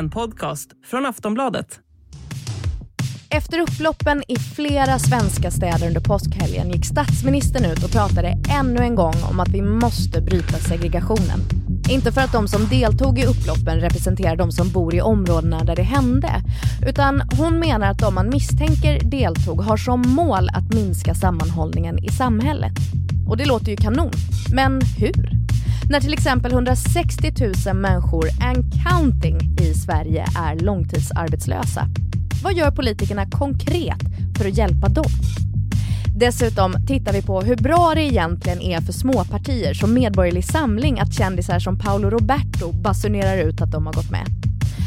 En podcast från Aftonbladet. Efter upploppen i flera svenska städer under påskhelgen gick statsministern ut och pratade ännu en gång om att vi måste bryta segregationen. Inte för att de som deltog i upploppen representerar de som bor i områdena där det hände, utan hon menar att de man misstänker deltog har som mål att minska sammanhållningen i samhället. Och det låter ju kanon. Men hur? När till exempel 160 000 människor and counting i Sverige är långtidsarbetslösa. Vad gör politikerna konkret för att hjälpa dem? Dessutom tittar vi på hur bra det egentligen är för småpartier som Medborgerlig Samling att kändisar som Paolo Roberto basunerar ut att de har gått med.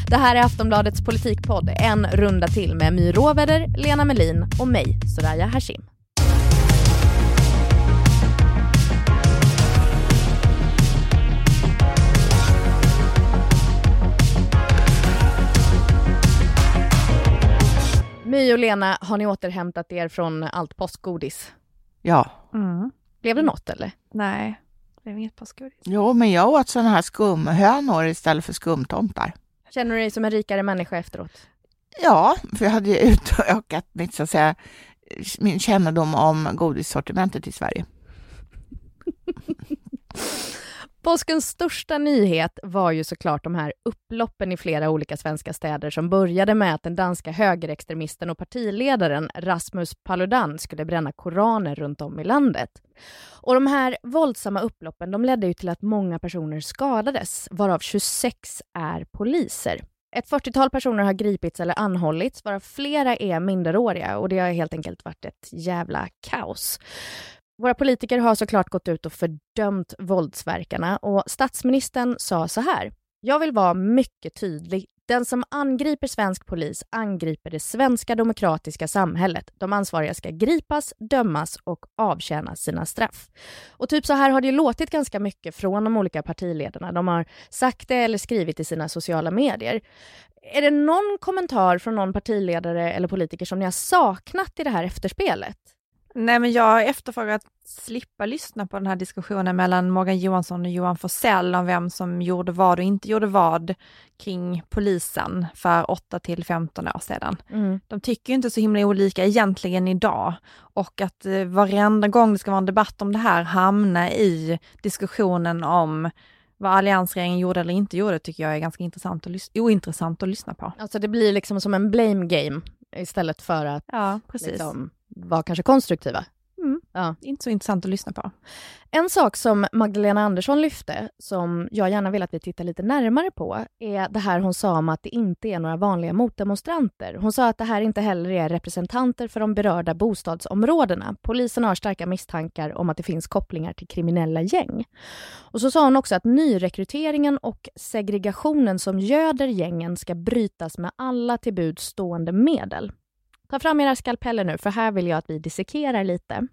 Det här är Aftonbladets politikpodd, en runda till med My Råväder, Lena Melin och mig, Soraya Hashim. My och Lena, har ni återhämtat er från allt påskgodis? Ja. Mm. Blev det något eller? Nej, det blev inget påskgodis. Jo, men jag åt sådana här skumhönor istället för skumtomtar. Känner du dig som en rikare människa efteråt? Ja, för jag hade ju utökat mitt, så att säga, min kännedom om godissortimentet i Sverige. Påskens största nyhet var ju såklart de här upploppen i flera olika svenska städer som började med att den danska högerextremisten och partiledaren Rasmus Paludan skulle bränna koraner runt om i landet. Och de här våldsamma upploppen de ledde ju till att många personer skadades, varav 26 är poliser. Ett 40-tal personer har gripits eller anhållits, varav flera är minderåriga och det har helt enkelt varit ett jävla kaos. Våra politiker har såklart gått ut och fördömt våldsverkarna och statsministern sa så här. Jag vill vara mycket tydlig. Den som angriper svensk polis angriper det svenska demokratiska samhället. De ansvariga ska gripas, dömas och avtjäna sina straff. Och typ så här har det låtit ganska mycket från de olika partiledarna. De har sagt det eller skrivit i sina sociala medier. Är det någon kommentar från någon partiledare eller politiker som ni har saknat i det här efterspelet? Nej, men jag efterfrågar att slippa lyssna på den här diskussionen mellan Morgan Johansson och Johan Forssell om vem som gjorde vad och inte gjorde vad kring polisen för 8 till 15 år sedan. Mm. De tycker inte så himla olika egentligen idag och att eh, varenda gång det ska vara en debatt om det här hamna i diskussionen om vad alliansregeringen gjorde eller inte gjorde tycker jag är ganska intressant och ointressant att lyssna på. Alltså det blir liksom som en blame game istället för att ja, precis. Liksom, vara kanske konstruktiva. Mm. Ja. Inte så intressant att lyssna på. En sak som Magdalena Andersson lyfte, som jag gärna vill att vi tittar lite närmare på, är det här hon sa om att det inte är några vanliga motdemonstranter. Hon sa att det här inte heller är representanter för de berörda bostadsområdena. Polisen har starka misstankar om att det finns kopplingar till kriminella gäng. Och så sa hon också att nyrekryteringen och segregationen som göder gängen ska brytas med alla till buds stående medel. Ta fram era skalpeller nu, för här vill jag att vi dissekerar lite.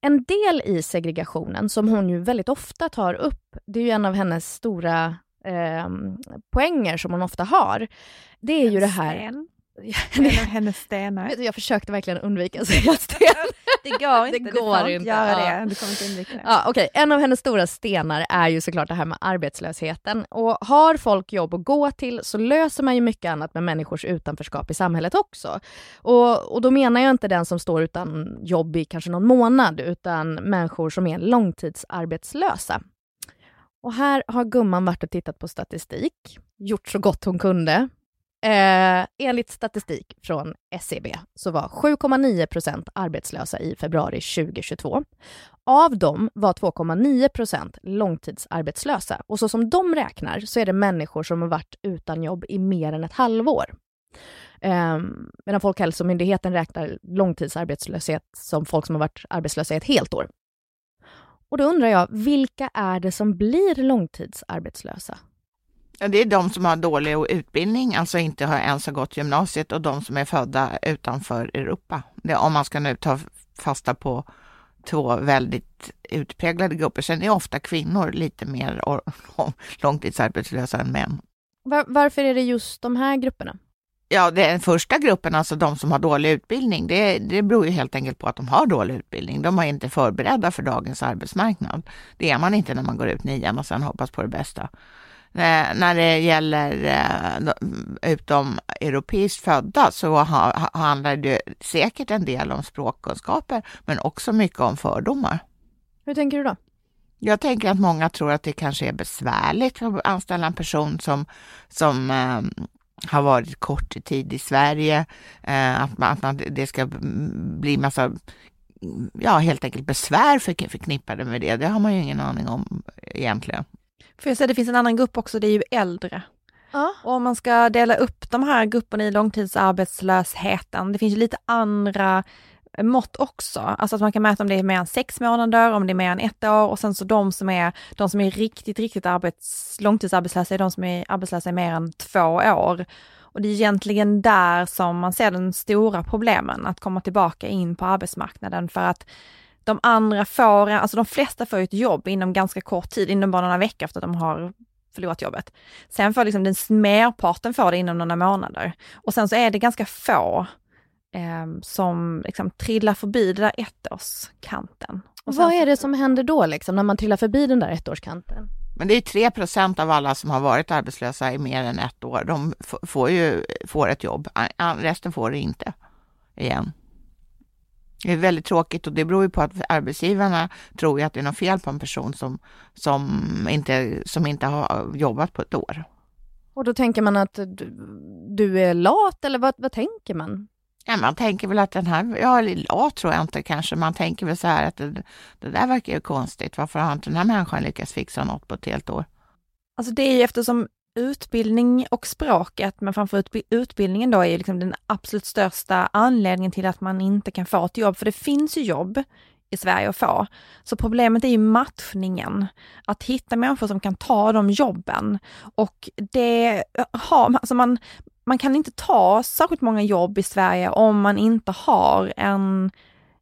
En del i segregationen, som hon ju väldigt ofta tar upp, det är ju en av hennes stora eh, poänger som hon ofta har, det är ju det här... En av hennes stenar. Jag försökte verkligen undvika att säga sten. Det går inte. Det går du inte. göra det. Du kommer inte undvika det. Ja, okay. En av hennes stora stenar är ju såklart det här med arbetslösheten. Och har folk jobb att gå till så löser man ju mycket annat med människors utanförskap i samhället också. Och, och då menar jag inte den som står utan jobb i kanske någon månad, utan människor som är långtidsarbetslösa. Och här har gumman varit och tittat på statistik, gjort så gott hon kunde, Eh, enligt statistik från SCB så var 7,9 procent arbetslösa i februari 2022. Av dem var 2,9 procent långtidsarbetslösa och så som de räknar så är det människor som har varit utan jobb i mer än ett halvår. Eh, medan Folkhälsomyndigheten räknar långtidsarbetslöshet som folk som har varit arbetslösa i ett helt år. Och då undrar jag, vilka är det som blir långtidsarbetslösa? Det är de som har dålig utbildning, alltså inte har ens har gått gymnasiet och de som är födda utanför Europa. Det, om man ska nu ta fasta på två väldigt utpräglade grupper. Sen är ofta kvinnor lite mer långtidsarbetslösa än män. Var, varför är det just de här grupperna? Ja, den första gruppen, alltså de som har dålig utbildning, det, det beror ju helt enkelt på att de har dålig utbildning. De är inte förberedda för dagens arbetsmarknad. Det är man inte när man går ut nian och sen hoppas på det bästa. När det gäller eh, utom europeiskt födda så handlar det säkert en del om språkkunskaper, men också mycket om fördomar. Hur tänker du då? Jag tänker att många tror att det kanske är besvärligt att anställa en person som, som eh, har varit kort tid i Sverige, eh, att, man, att man, det ska bli massa ja, helt enkelt besvär för, förknippade med det. Det har man ju ingen aning om egentligen. Får jag säga, det finns en annan grupp också, det är ju äldre. Ja. Och om man ska dela upp de här grupperna i långtidsarbetslösheten, det finns ju lite andra mått också. Alltså att man kan mäta om det är mer än sex månader, om det är mer än ett år och sen så de som är, de som är riktigt, riktigt arbets, långtidsarbetslösa är de som är arbetslösa i mer än två år. Och det är egentligen där som man ser den stora problemen, att komma tillbaka in på arbetsmarknaden för att de andra får, alltså de flesta får ett jobb inom ganska kort tid, inom bara några veckor efter att de har förlorat jobbet. Sen får liksom den merparten får det inom några månader. Och sen så är det ganska få eh, som liksom trillar förbi det där ettårskanten. Och Vad är det som händer då liksom, när man trillar förbi den där ettårskanten? Men det är 3 procent av alla som har varit arbetslösa i mer än ett år. De får ju får ett jobb, resten får det inte igen. Det är väldigt tråkigt och det beror ju på att arbetsgivarna tror ju att det är något fel på en person som, som, inte, som inte har jobbat på ett år. Och då tänker man att du, du är lat eller vad, vad tänker man? Ja, man tänker väl att den här, ja lat tror jag inte kanske, man tänker väl så här att det, det där verkar ju konstigt, varför har inte den här människan lyckats fixa något på ett helt år? Alltså det är ju eftersom utbildning och språket, men framför utbildningen då är ju liksom den absolut största anledningen till att man inte kan få ett jobb, för det finns ju jobb i Sverige att få. Så problemet är ju matchningen. Att hitta människor som kan ta de jobben. Och det har, alltså man, man kan inte ta särskilt många jobb i Sverige om man inte har en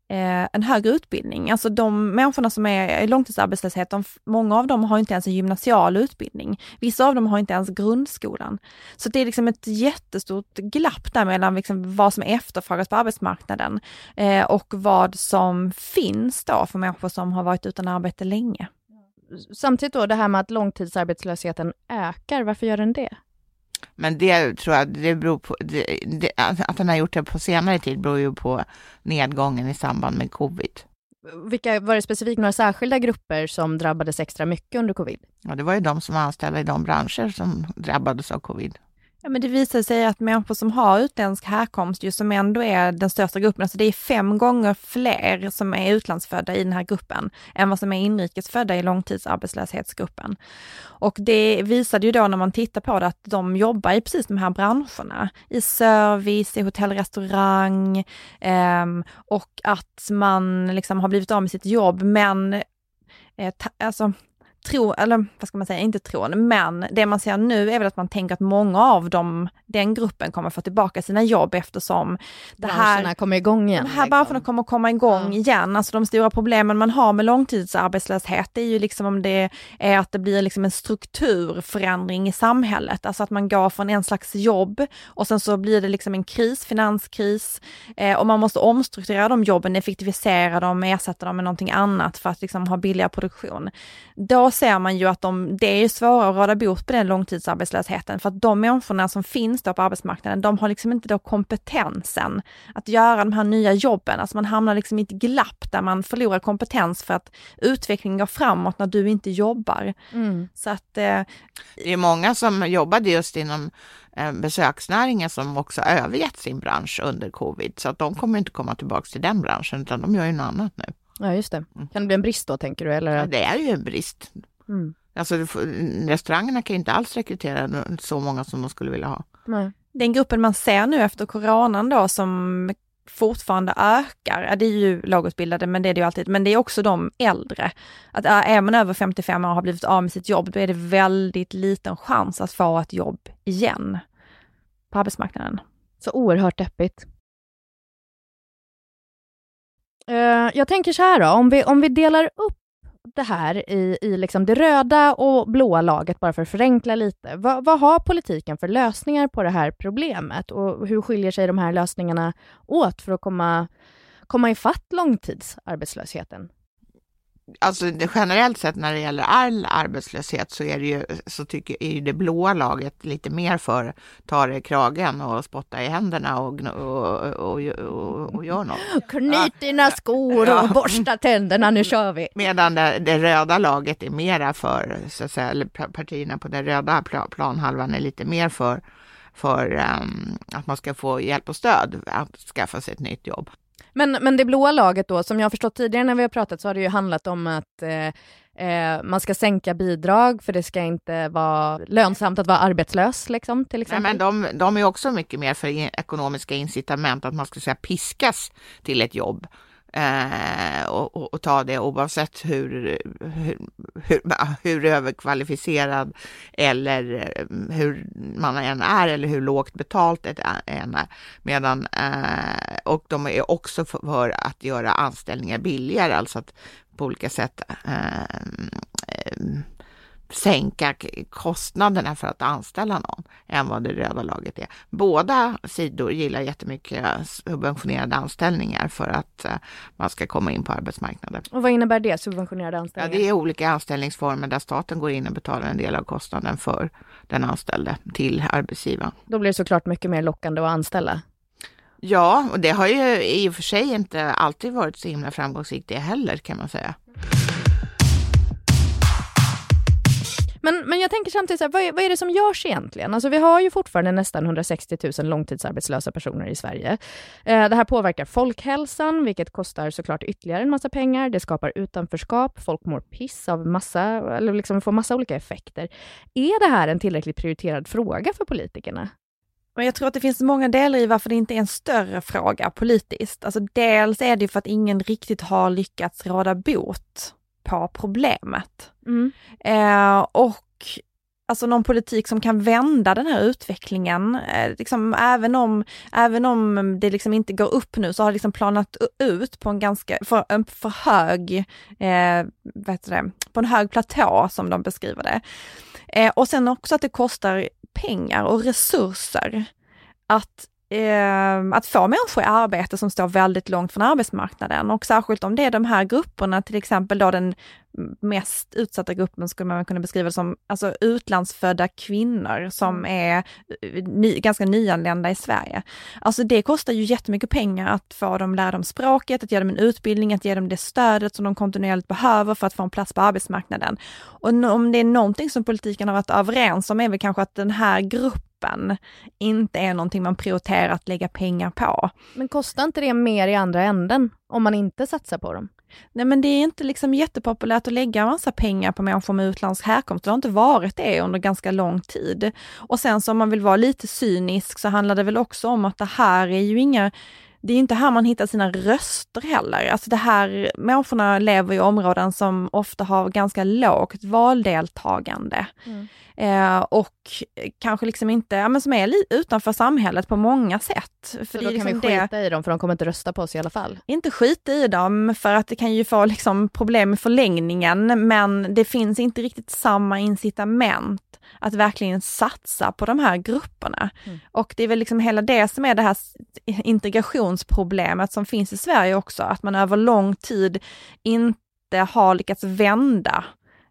eh, en högre utbildning. Alltså de människorna som är i långtidsarbetslöshet, de, många av dem har inte ens en gymnasial utbildning. Vissa av dem har inte ens grundskolan. Så det är liksom ett jättestort glapp där mellan liksom vad som efterfrågas på arbetsmarknaden eh, och vad som finns då för människor som har varit utan arbete länge. Samtidigt då det här med att långtidsarbetslösheten ökar, varför gör den det? Men det tror jag, det beror på, det, det, att den har gjort det på senare tid beror ju på nedgången i samband med covid. Vilka, var det specifikt några särskilda grupper som drabbades extra mycket under covid? Ja, det var ju de som var anställda i de branscher som drabbades av covid. Ja, men det visar sig att människor som har utländsk härkomst, ju som ändå är den största gruppen, alltså det är fem gånger fler som är utlandsfödda i den här gruppen än vad som är inrikesfödda i långtidsarbetslöshetsgruppen. Och det visade ju då när man tittar på det att de jobbar i precis de här branscherna, i service, i hotell, restaurang eh, och att man liksom har blivit av med sitt jobb men eh, alltså tro, eller vad ska man säga, inte tron, men det man ser nu är väl att man tänker att många av dem, den gruppen kommer få tillbaka sina jobb eftersom det här kommer igång igen. De här liksom. branscherna kommer komma igång ja. igen. Alltså de stora problemen man har med långtidsarbetslöshet, det är ju liksom om det är att det blir liksom en strukturförändring i samhället, alltså att man går från en slags jobb och sen så blir det liksom en kris, finanskris, eh, och man måste omstrukturera de jobben, effektivisera dem, ersätta dem med någonting annat för att liksom ha billigare produktion. Då ser man ju att de, det är svårare att råda bot på den långtidsarbetslösheten för att de människorna som finns då på arbetsmarknaden, de har liksom inte då kompetensen att göra de här nya jobben. Alltså man hamnar liksom i ett glapp där man förlorar kompetens för att utvecklingen går framåt när du inte jobbar. Mm. Så att eh, Det är många som jobbade just inom eh, besöksnäringen som också övergett sin bransch under covid, så att de kommer inte komma tillbaka till den branschen, utan de gör ju något annat nu. Ja, just det. Mm. Kan det bli en brist då, tänker du? Eller? Ja, det är ju en brist. Mm. Alltså, restaurangerna kan inte alls rekrytera så många som de skulle vilja ha. Nej. Den gruppen man ser nu efter coronan då som fortfarande ökar, det är ju lågutbildade, men det är det ju alltid, men det är också de äldre. Att är man över 55 år och har blivit av med sitt jobb, då är det väldigt liten chans att få ett jobb igen på arbetsmarknaden. Så oerhört deppigt. Uh, jag tänker så här då, om vi, om vi delar upp det här i, i liksom det röda och blåa laget, bara för att förenkla lite. Va, vad har politiken för lösningar på det här problemet och hur skiljer sig de här lösningarna åt för att komma, komma ifatt långtidsarbetslösheten? Alltså generellt sett när det gäller all arbetslöshet så är det ju, så tycker, är det blåa laget lite mer för ta det i kragen och spotta i händerna och, och, och, och, och gör något. Knyt dina skor och borsta tänderna, nu kör vi. Medan det, det röda laget är mera för, så att säga, eller partierna på den röda planhalvan är lite mer för för um, att man ska få hjälp och stöd att skaffa sig ett nytt jobb. Men, men det blåa laget då, som jag förstått tidigare när vi har pratat, så har det ju handlat om att eh, eh, man ska sänka bidrag för det ska inte vara lönsamt att vara arbetslös, liksom, till exempel. Nej, men de, de är också mycket mer för ekonomiska incitament, att man ska säga piskas till ett jobb eh, och, och, och, ta det oavsett hur, hur, hur, hur överkvalificerad eller eh, hur man än är eller hur lågt betalt det än är. Medan, eh, och de är också för att göra anställningar billigare, alltså att på olika sätt eh, eh sänka kostnaderna för att anställa någon än vad det röda laget är. Båda sidor gillar jättemycket subventionerade anställningar för att uh, man ska komma in på arbetsmarknaden. Och vad innebär det, subventionerade anställningar? Ja, det är olika anställningsformer där staten går in och betalar en del av kostnaden för den anställde till arbetsgivaren. Då blir det såklart mycket mer lockande att anställa. Ja, och det har ju i och för sig inte alltid varit så himla framgångsrikt det heller kan man säga. Men, men jag tänker samtidigt, så här, vad, är, vad är det som görs egentligen? Alltså vi har ju fortfarande nästan 160 000 långtidsarbetslösa personer i Sverige. Eh, det här påverkar folkhälsan, vilket kostar såklart ytterligare en massa pengar. Det skapar utanförskap, folk mår piss av massa, eller liksom får massa olika effekter. Är det här en tillräckligt prioriterad fråga för politikerna? Men jag tror att det finns många delar i varför det inte är en större fråga politiskt. Alltså dels är det för att ingen riktigt har lyckats råda bot på problemet. Mm. Eh, och alltså någon politik som kan vända den här utvecklingen. Eh, liksom, även, om, även om det liksom inte går upp nu så har det liksom planat ut på en ganska, för, en för hög, eh, vad det, på en hög platå som de beskriver det. Eh, och sen också att det kostar pengar och resurser att att få människor i arbete som står väldigt långt från arbetsmarknaden och särskilt om det är de här grupperna, till exempel då den mest utsatta gruppen skulle man kunna beskriva som alltså utlandsfödda kvinnor som mm. är eh, ny, ganska nyanlända i Sverige. Alltså det kostar ju jättemycket pengar att få dem lära dem språket, att ge dem en utbildning, att ge dem det stödet som de kontinuerligt behöver för att få en plats på arbetsmarknaden. Och om det är någonting som politiken har varit överens om är väl kanske att den här gruppen gruppen inte är någonting man prioriterar att lägga pengar på. Men kostar inte det mer i andra änden om man inte satsar på dem? Nej men det är inte liksom jättepopulärt att lägga massa pengar på människor med utländsk härkomst. Det har inte varit det under ganska lång tid. Och sen så om man vill vara lite cynisk så handlar det väl också om att det här är ju inga det är inte här man hittar sina röster heller. Alltså det här, människorna lever i områden som ofta har ganska lågt valdeltagande. Mm. Eh, och kanske liksom inte, ja men som är utanför samhället på många sätt. För Så då liksom kan vi skita det, i dem för de kommer inte rösta på oss i alla fall? Inte skita i dem för att det kan ju få liksom problem i förlängningen men det finns inte riktigt samma incitament att verkligen satsa på de här grupperna. Mm. Och det är väl liksom hela det som är det här integrationsproblemet som finns i Sverige också, att man över lång tid inte har lyckats vända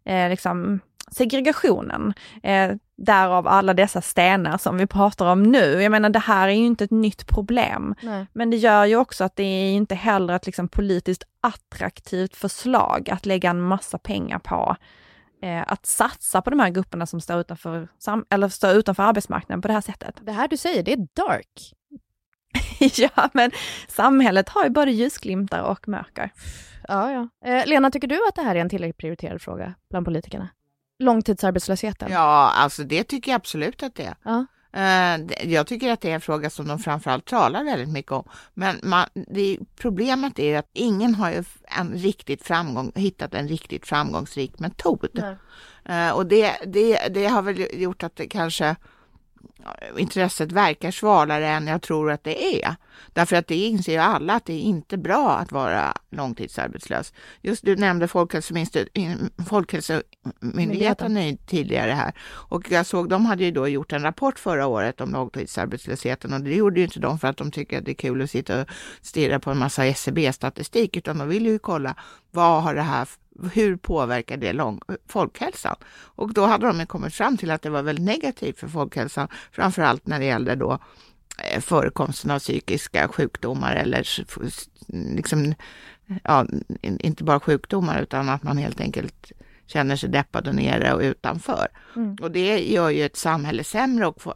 eh, liksom segregationen. Eh, därav alla dessa stenar som vi pratar om nu. Jag menar det här är ju inte ett nytt problem. Nej. Men det gör ju också att det är inte heller ett liksom politiskt attraktivt förslag att lägga en massa pengar på eh, att satsa på de här grupperna som står utanför, eller står utanför arbetsmarknaden på det här sättet. Det här du säger, det är dark. ja, men samhället har ju både ljusglimtar och mörker. Ja, ja. Eh, Lena, tycker du att det här är en tillräckligt prioriterad fråga bland politikerna? Långtidsarbetslösheten? Ja, alltså det tycker jag absolut att det är. Ja. Eh, jag tycker att det är en fråga som de framförallt talar väldigt mycket om. Men man, det, problemet är att ingen har ju en riktigt framgång, hittat en riktigt framgångsrik metod. Nej. Eh, och det, det, det har väl gjort att det kanske intresset verkar svalare än jag tror att det är. Därför att det inser ju alla att det är inte bra att vara långtidsarbetslös. Just du nämnde Folkhälsomyndigheten tidigare här och jag såg de hade ju då gjort en rapport förra året om långtidsarbetslösheten och det gjorde ju inte de för att de tycker att det är kul att sitta och stirra på en massa SCB-statistik e utan de vill ju kolla vad har det här hur påverkar det lång, folkhälsan? Och då hade de kommit fram till att det var väldigt negativt för folkhälsan, framförallt när det gällde då eh, förekomsten av psykiska sjukdomar eller liksom, ja, inte bara sjukdomar utan att man helt enkelt känner sig deppad och nere och utanför. Mm. Och det gör ju ett samhälle sämre och,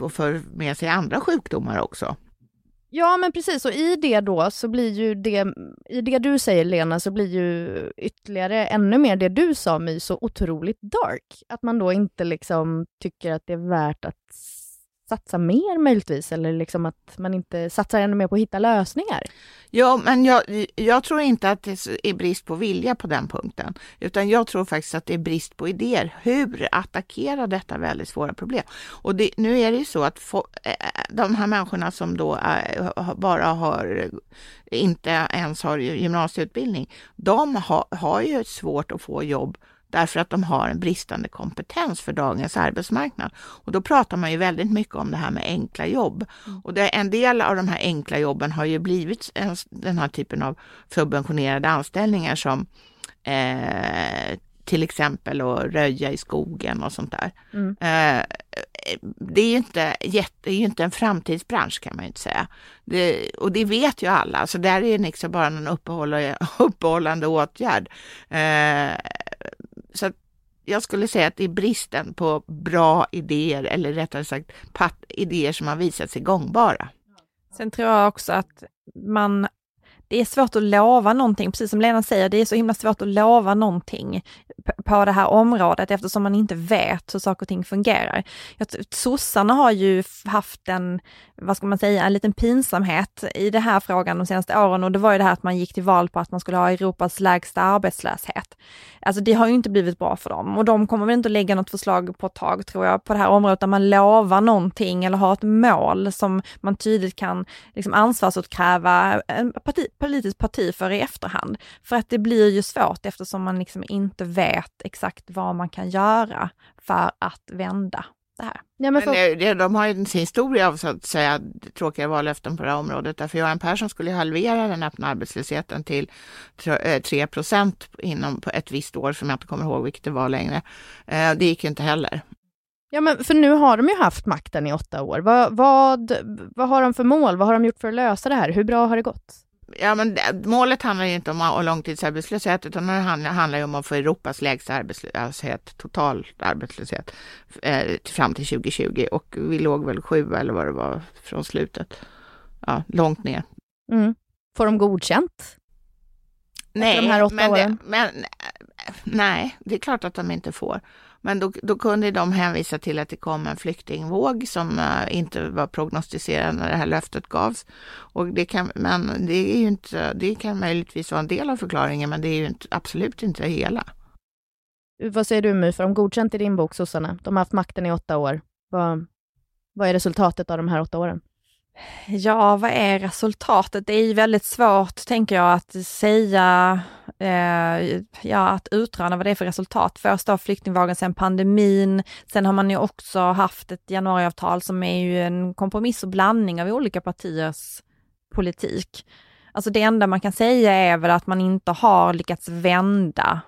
och för med sig andra sjukdomar också. Ja men precis, och i det då så blir ju det, i det du säger Lena, så blir ju ytterligare ännu mer det du sa My så otroligt dark. Att man då inte liksom tycker att det är värt att satsa mer möjligtvis, eller liksom att man inte satsar ännu mer på att hitta lösningar? Ja, men jag, jag tror inte att det är brist på vilja på den punkten, utan jag tror faktiskt att det är brist på idéer hur attackera detta väldigt svåra problem. Och det, nu är det ju så att få, de här människorna som då är, bara har, inte ens har gymnasieutbildning, de har, har ju svårt att få jobb därför att de har en bristande kompetens för dagens arbetsmarknad. Och då pratar man ju väldigt mycket om det här med enkla jobb. Mm. Och det, en del av de här enkla jobben har ju blivit en, den här typen av subventionerade anställningar som eh, till exempel att röja i skogen och sånt där. Mm. Eh, det är ju inte, det är inte en framtidsbransch kan man ju inte säga. Det, och det vet ju alla, så där är det liksom bara en uppehållande åtgärd. Eh, så jag skulle säga att det är bristen på bra idéer, eller rättare sagt idéer som har visat sig gångbara. Sen tror jag också att man det är svårt att lova någonting, precis som Lena säger, det är så himla svårt att lova någonting på det här området eftersom man inte vet hur saker och ting fungerar. Sossarna har ju haft en, vad ska man säga, en liten pinsamhet i den här frågan de senaste åren och det var ju det här att man gick till val på att man skulle ha Europas lägsta arbetslöshet. Alltså det har ju inte blivit bra för dem och de kommer väl inte att lägga något förslag på ett tag tror jag på det här området där man lovar någonting eller har ett mål som man tydligt kan liksom ansvarsutkräva en parti, politiskt parti för i efterhand. För att det blir ju svårt eftersom man liksom inte vet exakt vad man kan göra för att vända det här. Ja, men för... men de har ju sin historia av så att säga tråkiga vallöften på det här området. Därför Göran Persson skulle halvera den öppna arbetslösheten till 3 eh, procent inom ett visst år som jag inte kommer ihåg vilket det var längre. Eh, det gick ju inte heller. Ja, men för nu har de ju haft makten i åtta år. Vad, vad, vad har de för mål? Vad har de gjort för att lösa det här? Hur bra har det gått? Ja, men målet handlar inte om långtidsarbetslöshet utan det handlar, handlar om att få Europas lägsta arbetslöshet, total arbetslöshet, eh, fram till 2020 och vi låg väl sju eller vad det var från slutet. Ja, långt ner. Mm. Får de godkänt? Nej, de men? Det, men nej, det är klart att de inte får. Men då, då, kunde de hänvisa till att det kom en flyktingvåg som uh, inte var prognostiserad när det här löftet gavs. Och det kan, men det, är ju inte, det kan möjligtvis vara en del av förklaringen, men det är ju inte, absolut inte hela. Vad säger du My, för de godkänt i din bok, sossarna? De har haft makten i åtta år. Vad, vad är resultatet av de här åtta åren? Ja, vad är resultatet? Det är väldigt svårt, tänker jag, att säga, eh, ja, att utröna vad det är för resultat. Först av flyktingvågen, sen pandemin. Sen har man ju också haft ett januariavtal som är ju en kompromiss och blandning av olika partiers politik. Alltså det enda man kan säga är väl att man inte har lyckats vända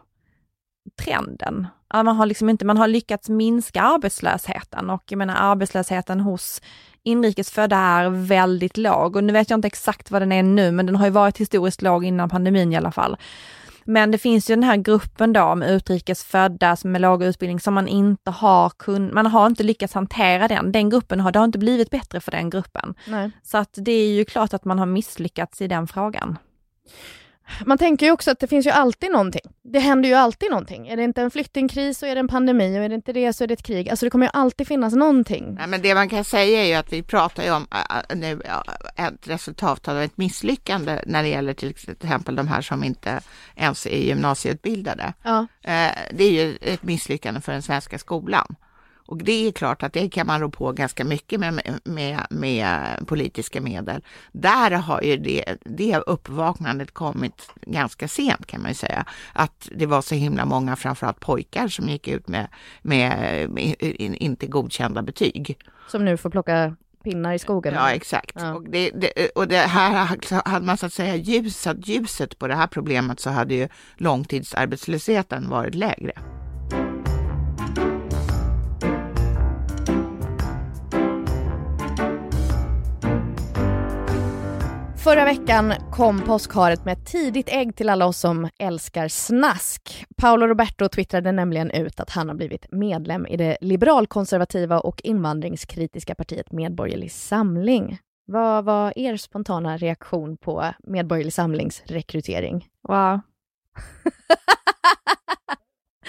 trenden. Man har liksom inte, man har lyckats minska arbetslösheten och jag menar arbetslösheten hos inrikesfödda är väldigt låg och nu vet jag inte exakt vad den är nu, men den har ju varit historiskt låg innan pandemin i alla fall. Men det finns ju den här gruppen då med utrikesfödda med låg utbildning som man inte har kun, man har inte lyckats hantera den. Den gruppen har, det har inte blivit bättre för den gruppen. Nej. Så att det är ju klart att man har misslyckats i den frågan. Man tänker ju också att det finns ju alltid någonting. Det händer ju alltid någonting. Är det inte en flyktingkris så är det en pandemi och är det inte det så är det ett krig. Alltså det kommer ju alltid finnas någonting. Nej, men det man kan säga är ju att vi pratar ju om nu ett resultat av ett misslyckande när det gäller till exempel de här som inte ens är gymnasieutbildade. Ja. Äh, det är ju ett misslyckande för den svenska skolan. Och det är klart att det kan man rå på ganska mycket med, med, med politiska medel. Där har ju det, det uppvaknandet kommit ganska sent kan man ju säga. Att det var så himla många, framförallt pojkar, som gick ut med, med, inte godkända betyg. Som nu får plocka pinnar i skogen. Ja, exakt. Ja. Och, det, det, och det här hade man så att säga ljusat ljuset på det här problemet så hade ju långtidsarbetslösheten varit lägre. Förra veckan kom påskharet med ett tidigt ägg till alla oss som älskar snask. Paolo Roberto twittrade nämligen ut att han har blivit medlem i det liberalkonservativa och invandringskritiska partiet Medborgerlig Samling. Vad var er spontana reaktion på Medborgerlig Samlings rekrytering? Wow.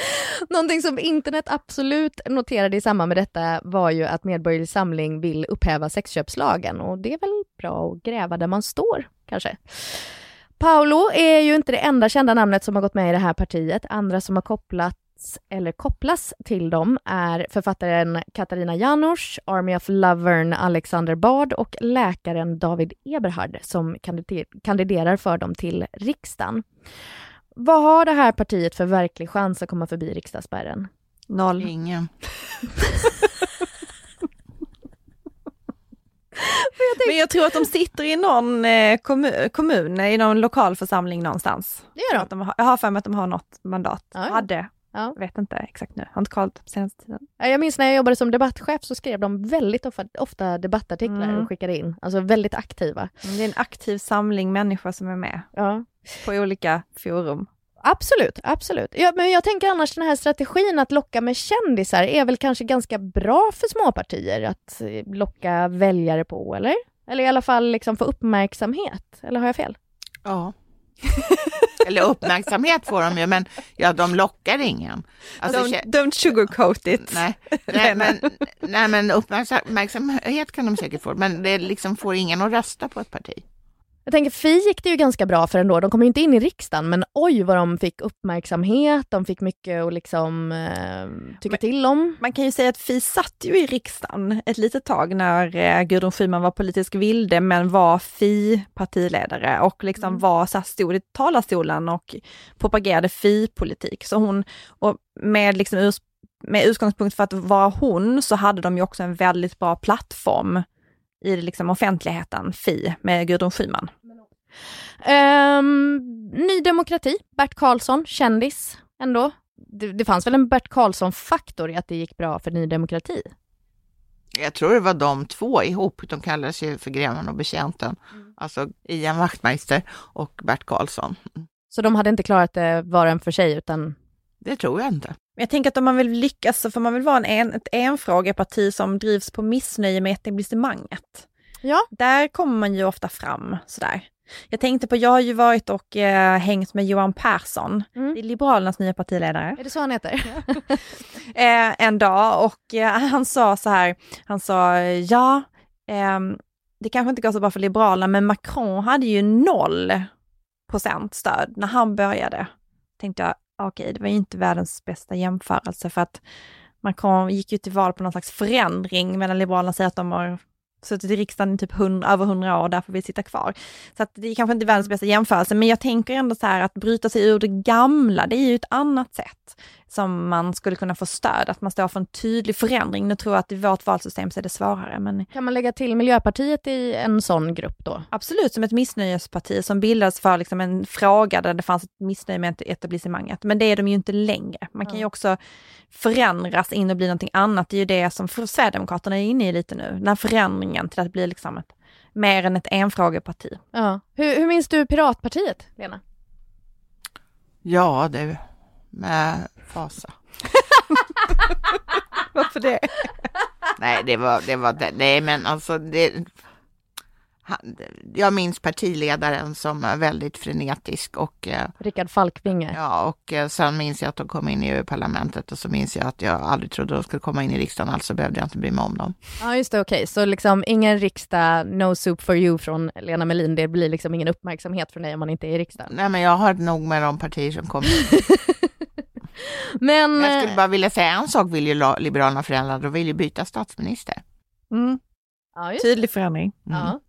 Någonting som internet absolut noterade i samband med detta var ju att Medborgerlig Samling vill upphäva sexköpslagen och det är väl bra att gräva där man står, kanske. Paolo är ju inte det enda kända namnet som har gått med i det här partiet. Andra som har kopplats eller kopplas till dem är författaren Katarina Janouch, Army of Lovern Alexander Bard och läkaren David Eberhard som kandiderar för dem till riksdagen. Vad har det här partiet för verklig chans att komma förbi riksdagsspärren? Noll. Ingen. Men jag tror att de sitter i någon eh, kommun, kommun, i någon lokal församling någonstans. Det gör de. Att de har, jag har för mig att de har något mandat. Ja. Hade. Ja. Jag vet inte exakt nu. Har inte kollat på senaste tiden. Ja, Jag minns när jag jobbade som debattchef så skrev de väldigt ofta, ofta debattartiklar Mm. och skickade in. Alltså väldigt aktiva. Det är en aktiv samling människor som är med Ja. På olika forum. Absolut, absolut. Ja, men jag tänker annars den här strategin att locka med kändisar är väl kanske ganska bra för småpartier att eh, locka väljare på, eller? Eller i alla fall liksom få uppmärksamhet, eller har jag fel? Ja. Eller uppmärksamhet får de ju, men ja, de lockar ingen. Alltså, don't, don't sugarcoat it. nej, nej, men, nej, men uppmärksamhet kan de säkert få, men det liksom får ingen att rösta på ett parti. Jag tänker Fi gick det ju ganska bra för ändå. De kom inte in i riksdagen, men oj vad de fick uppmärksamhet. De fick mycket att liksom eh, tycka Men- till om. Man kan ju säga att Fi satt ju i riksdagen ett litet tag när eh, Gudrun Schyman var politisk vilde men var Fi-partiledare och liksom Mm. var, så här, stod i talarstolen och propagerade Fi-politik. Så hon, och med, liksom urs, med utgångspunkt för att vara hon så hade de ju också en väldigt bra plattform i liksom offentligheten, Fi, med Gudrun Schyman. Ehm, Ny Demokrati, Bert Karlsson, kändis ändå. Det, det fanns väl en Bert Karlsson-faktor i att det gick bra för Ny Demokrati? Jag tror det var de två ihop, de kallades ju för Greven och Betjänten. Alltså Ian Wachtmeister och Bert Karlsson. Så de hade inte klarat det var och en för sig, utan Det tror jag inte. Men Jag tänker att om man vill lyckas så får man väl vara en, en, ett enfrågeparti som drivs på missnöje med etablissemanget. Ja. Där kommer man ju ofta fram sådär. Jag tänkte på, jag har ju varit och eh, hängt med Johan Persson, Mm. det är Liberalernas nya partiledare, är det så han heter? eh, en dag och eh, han sa så här, han sa ja, ehm, det kanske inte går så bra för Liberalerna, men Macron hade ju noll procent stöd när han började. Tänkte jag, okej, det var ju inte världens bästa jämförelse för att Macron gick ju till val på någon slags förändring medan Liberalerna säger att de har suttit i riksdagen i typ 100, över 100 år och därför vill sitta kvar. Så att det är kanske inte världens bästa jämförelse, men jag tänker ändå så här att bryta sig ur det gamla, det är ju ett annat sätt som man skulle kunna få stöd, att man står för en tydlig förändring. Nu tror jag att i vårt valsystem så är det svårare, men Kan man lägga till Miljöpartiet i en sån grupp då? absolut som ett missnöjesparti som bildades för liksom en fråga där det fanns ett missnöje med etablissemanget. Men det är de ju inte längre. Man kan ju också förändras in och bli någonting annat. Det är ju det som Sverigedemokraterna är inne i lite nu. Den här förändringen till att bli liksom ett, mer än ett enfrågeparti. Ja. Hur, hur minns du Piratpartiet, Lena? Ja, du, med fasa. Varför det? Nej, det var, det var, det- nej men alltså det, han, jag minns partiledaren som är väldigt frenetisk och eh, Rickard Falkvinge. ja, och eh, sen minns jag att de kom in i EU-parlamentet och så minns jag att jag aldrig trodde de skulle komma in i riksdagen, alltså behövde jag inte bry mig om dem. Ja, just det, okej. Så liksom ingen riksdag, no soup for you från Lena Melin, det blir liksom ingen uppmärksamhet från dig om man inte är i riksdagen. Nej, men jag har nog med de partier som kommer. Men... Jag skulle eh, bara vilja säga en sak vill ju Liberalerna förändra, de vill ju byta statsminister. Mm, Ja, just tydlig förändring. Mm. Ja.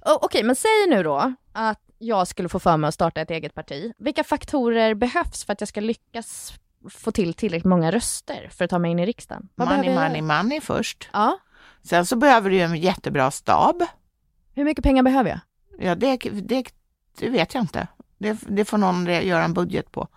Okej, men säg nu då att jag skulle få för mig att starta ett eget parti. Vilka faktorer behövs för att jag ska lyckas få till tillräckligt många röster för att ta mig in i riksdagen? Vad Money, money, money först. Ja, Sen så behöver du ju en jättebra stab. Hur mycket pengar behöver jag? Ja, det, det, det vet jag inte. Det, det får någon göra en budget på.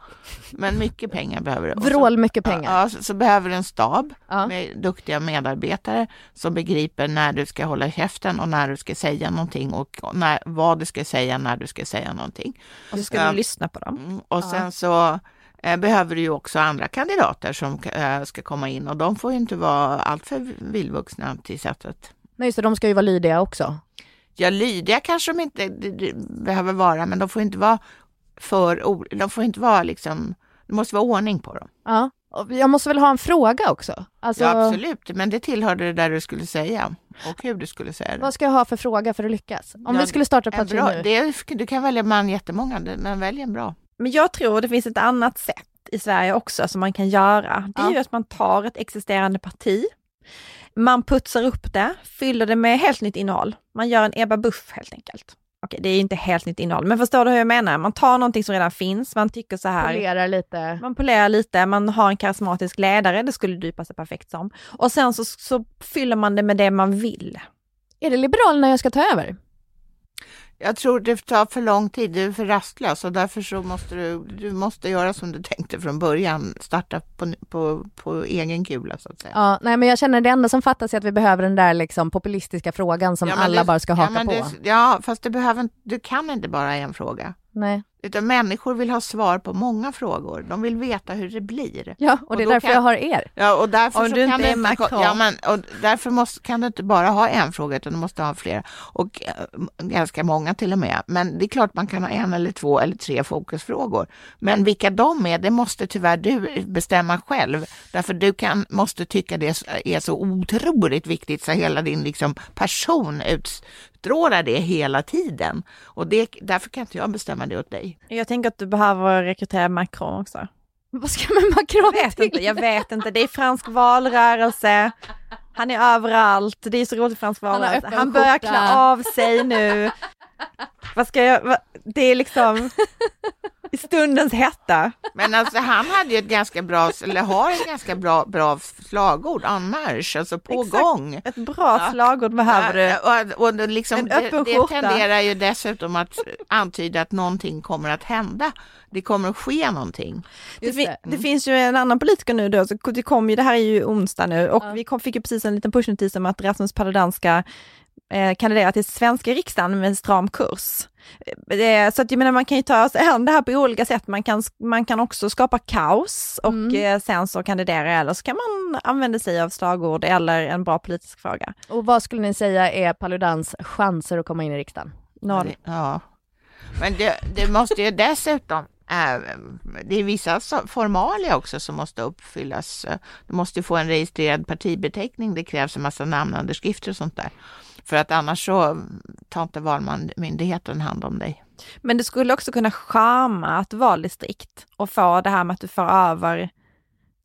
Men mycket pengar behöver du. Så- Vrål mycket pengar. Ja, så, så behöver du en stab Ja. med duktiga medarbetare som begriper när du ska hålla käften och när du ska säga någonting och när, vad du ska säga när du ska säga någonting. Och så ska Ja. du lyssna på dem. Mm, och sen så eh, behöver du ju också andra kandidater som eh, ska komma in och de får ju inte vara alltför vildvuxna till sättet. Nej, det, de ska ju vara lydiga också. Ja, lydiga kanske de inte behöver vara, men de får inte vara för, de får inte vara liksom, det måste vara ordning på dem. Ja. Och Jag måste väl ha en fråga också? Alltså, Ja, absolut, men det tillhörde det där du skulle säga och hur du skulle säga det. Vad ska jag ha för fråga för att lyckas? Om Ja, vi skulle starta bra, nu. det är, du kan välja man jättemånga, men välj en bra. Men jag tror det finns ett annat sätt i Sverige också som man kan göra. Det är Ja. ju att man tar ett existerande parti, man putsar upp det, fyller det med helt nytt innehåll. Man gör en Ebba Buff helt enkelt. Okej, det är inte helt nytt innehåll, men förstår du hur jag menar? Man tar någonting som redan finns, man tycker så här. Polerar lite. Man polerar lite, man har en karismatisk ledare, det skulle du passa perfekt som. Och sen så, så fyller man det med det man vill. Är det Liberalerna jag ska ta över? Jag tror det tar för lång tid, du är för rastlös och därför så måste du, du måste göra som du tänkte från början, starta på, på, på egen kula så att säga. Ja, nej men jag känner det enda som fattas är att vi behöver den där liksom populistiska frågan som Ja, alla det- bara ska ja, haka men på. det- ja, fast det behöver, du kan inte bara en fråga. Nej. Utan människor vill ha svar på många frågor. De vill veta hur det blir. Ja, och, Och det är därför kan- jag har er. Ja, och därför Om du kan inte du inte, ja, men, och därför måste, kan du inte bara ha en fråga utan du måste ha flera. Och eh, ganska många till och med. Men det är klart man kan ha en eller två eller tre fokusfrågor. Men vilka de är, det måste tyvärr du bestämma själv. Därför du kan, måste tycka det är så otroligt viktigt så hela din liksom, person utstrålar det hela tiden. Och det, därför kan inte jag bestämma det åt dig. Jag tänker att du behöver rekrytera Macron också. Vad ska man Macron Jag vet till? inte, jag vet inte. Det är fransk valrörelse. Han är överallt. Det är så roligt fransk har valrörelse. öppen Han börjar klä av sig nu. Vad ska jag, det är liksom i stundens hetta. Men alltså han hade ju ett ganska bra, eller har ett ganska bra, bra slagord, en marsch, alltså på Exakt. gång. Ett bra slagord behöver du. Ja, och, och det, liksom, En det, öppen det skjorta. tenderar ju dessutom att antyda att någonting kommer att hända. Det kommer att ske någonting. Det, fin- det. det finns ju en annan politiker nu då, så det kom ju, det här är ju onsdag nu och Ja. vi kom, fick ju precis en liten pushnotis om att Rasmus Paludan ska eh, kandidera till svenska riksdagen med en stram kurs. Eh, det- så att jag menar man kan ju ta sig an det här på olika sätt. Man kan, man kan också skapa kaos och Mm. eh, sen så kandidera eller så kan man använda sig av slagord eller en bra politisk fråga. Och vad skulle ni säga är Paludans chanser att komma in i riksdagen? Noll. Ja. Men det, det måste ju dessutom det är vissa formalia också som måste uppfyllas. Du måste ju få en registrerad partibeteckning. Det krävs en massa namnunderskrifter och sånt där. För att annars så tar inte valmyndigheten hand om dig. Men det skulle också kunna charma ett valdistrikt och få det här med att du får över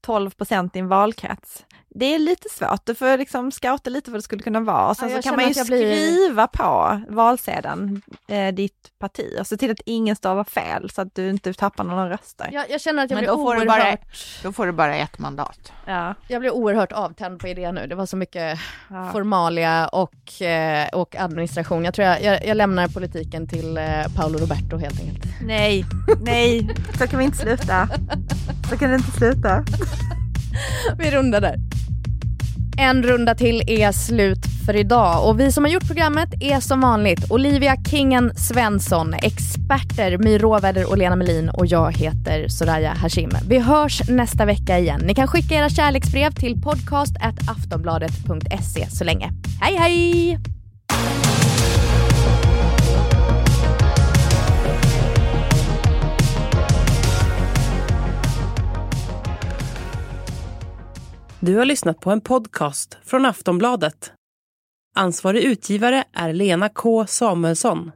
12 procent i en valkrets. Det är lite svårt, du får liksom scouta lite vad det skulle kunna vara. Och sen Ja, så kan man ju jag blir- skriva på valsedeln eh, ditt parti och se till att ingen stavar fel så att du inte tappar några röster. Jag, jag känner att jag Men blir, då får du oerhört, bara- Då får du bara ett mandat. Ja. jag blir oerhört avtänd på idén nu. Det var så mycket Ja. formalia och, eh, och administration. Jag tror jag, jag, jag lämnar politiken till eh, Paolo Roberto helt enkelt. Nej, nej, så kan vi inte sluta. Så kan det inte sluta. Vi rundar där. En runda till är slut för idag och vi som har gjort programmet är som vanligt Olivia Kingen Svensson, experter My Råväder och Lena Melin och jag heter Soraya Hashim. Vi hörs nästa vecka igen. Ni kan skicka era kärleksbrev till podcast aftonbladet.se så länge. Hej hej! Du har lyssnat på en podcast från Aftonbladet. Ansvarig utgivare är Lena K Samuelsson.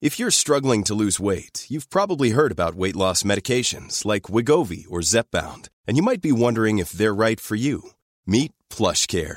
If you're struggling to lose weight, you've probably heard about weight loss medications like Wigovi or Zepbound, and you might be wondering if they're right for you. Meet PlushCare,